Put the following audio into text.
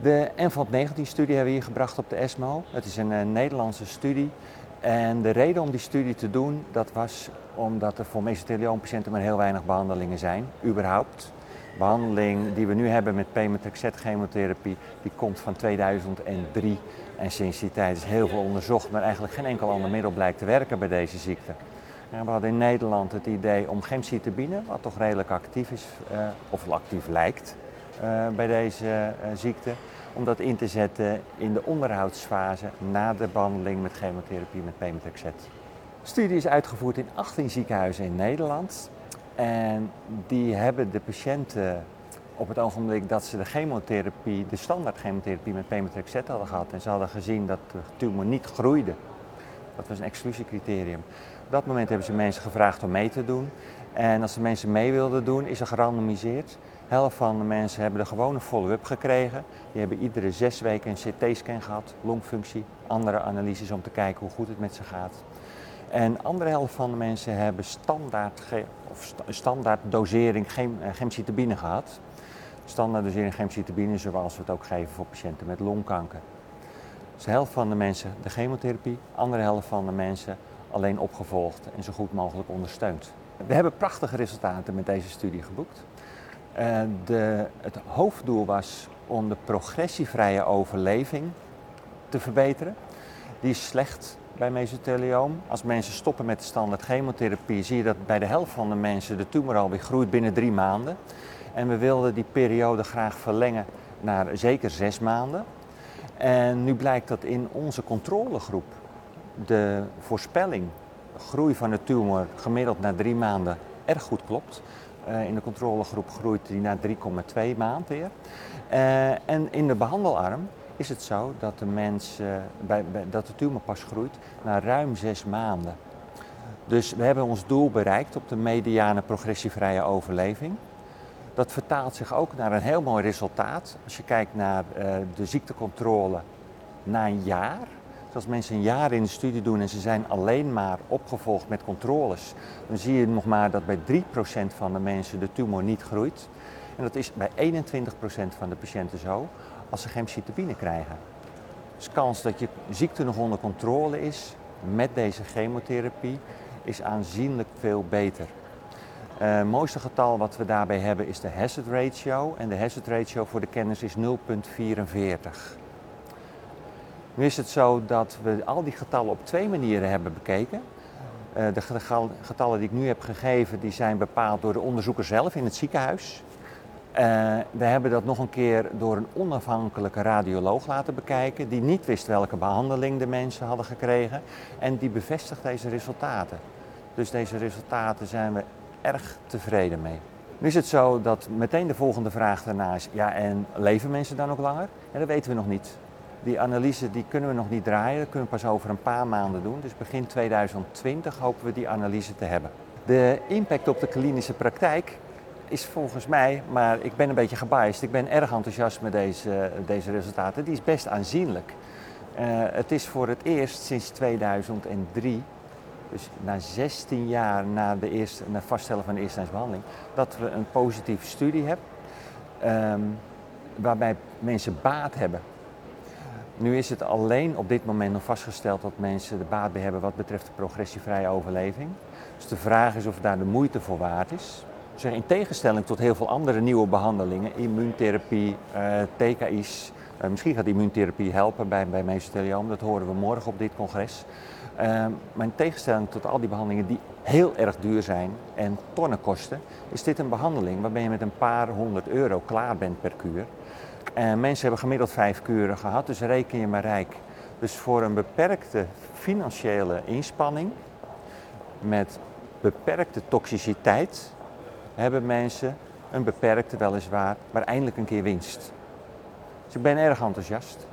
De NVAT-19-studie hebben we hier gebracht op de ESMO. Het is een, een Nederlandse studie. En de reden om die studie te doen, dat was omdat er voor mesothelioompatiënten maar heel weinig behandelingen zijn, überhaupt. Behandeling die we nu hebben met pemetrexed chemotherapie, die komt van 2003. En sinds die tijd is heel veel onderzocht, maar eigenlijk geen enkel ander middel blijkt te werken bij deze ziekte. We hadden in Nederland het idee om gemcitabine, wat toch redelijk actief is, uh, of actief lijkt bij deze uh, ziekte, om dat in te zetten in de onderhoudsfase na de behandeling met chemotherapie met pemetrexed. De studie is uitgevoerd in 18 ziekenhuizen in Nederland. En die hebben de patiënten op het ogenblik dat ze de chemotherapie, de standaard chemotherapie met pemetrexed hadden gehad en ze hadden gezien dat de tumor niet groeide. Dat was een exclusiecriterium. Op dat moment hebben ze mensen gevraagd om mee te doen. En als de mensen mee wilden doen, is er gerandomiseerd. Helft van de mensen hebben de gewone follow-up gekregen. Die hebben iedere zes weken een CT-scan gehad, longfunctie, andere analyses om te kijken hoe goed het met ze gaat. En de andere helft van de mensen hebben standaard, of standaard dosering gemcitabine gehad. Standaard dosering gemcitabine zoals we het ook geven voor patiënten met longkanker. Dus de helft van de mensen de chemotherapie, de andere helft van de mensen alleen opgevolgd en zo goed mogelijk ondersteund. We hebben prachtige resultaten met deze studie geboekt. Uh, de, het hoofddoel was om de progressievrije overleving te verbeteren. Die is slecht bij mesothelioom. Als mensen stoppen met de standaard chemotherapie, zie je dat bij de helft van de mensen de tumor alweer groeit binnen drie maanden. En we wilden die periode graag verlengen naar zeker zes maanden. En nu blijkt dat in onze controlegroep de voorspelling, groei van de tumor gemiddeld na drie maanden, erg goed klopt. Uh, in de controlegroep groeit die na 3,2 maanden weer. Uh, en in de behandelarm is het zo dat de, mens, bij, dat de tumor pas groeit na ruim zes maanden. Dus we hebben ons doel bereikt op de mediane progressievrije overleving. Dat vertaalt zich ook naar een heel mooi resultaat. Als je kijkt naar de ziektecontrole na een jaar, als mensen een jaar in de studie doen en ze zijn alleen maar opgevolgd met controles, dan zie je nog maar dat bij 3% van de mensen de tumor niet groeit. En dat is bij 21% van de patiënten zo als ze gemcitabine krijgen. Dus de kans dat je ziekte nog onder controle is met deze chemotherapie is aanzienlijk veel beter. Het mooiste getal wat we daarbij hebben is de hazard ratio. En de hazard ratio voor de kennis is 0,44. Nu is het zo dat we al die getallen op twee manieren hebben bekeken. Uh, de getallen die ik nu heb gegeven, die zijn bepaald door de onderzoeker zelf in het ziekenhuis. Uh, we hebben dat nog een keer door een onafhankelijke radioloog laten bekijken, die niet wist welke behandeling de mensen hadden gekregen. En die bevestigt deze resultaten. Dus deze resultaten zijn we erg tevreden mee. Nu is het zo dat meteen de volgende vraag daarna is, ja en leven mensen dan ook langer? En dat weten we nog niet. Die analyse die kunnen we nog niet draaien, dat kunnen we pas over een paar maanden doen. Dus begin 2020 hopen we die analyse te hebben. De impact op de klinische praktijk is volgens mij, maar ik ben een beetje gebiased, ik ben erg enthousiast met deze, deze resultaten. Die is best aanzienlijk. Uh, het is voor het eerst sinds 2003, dus na 16 jaar na, de na vaststellen van de eerste behandeling, dat we een positieve studie hebben. Um, waarbij mensen baat hebben nu is het alleen op dit moment nog vastgesteld dat mensen de baat bij hebben wat betreft de progressievrije overleving. Dus de vraag is of daar de moeite voor waard is. Zeg, in tegenstelling tot heel veel andere nieuwe behandelingen, immuuntherapie, uh, TKI's, uh, misschien gaat immuuntherapie helpen bij, bij mesothelioom, dat horen we morgen op dit congres. Uh, maar in tegenstelling tot al die behandelingen die heel erg duur zijn en tonnen kosten, is dit een behandeling waarbij je met een paar honderd euro klaar bent per kuur. En mensen hebben gemiddeld vijf kuren gehad, dus reken je maar rijk. Dus voor een beperkte financiële inspanning, met beperkte toxiciteit, hebben mensen een beperkte weliswaar, maar eindelijk een keer winst. Dus ik ben erg enthousiast.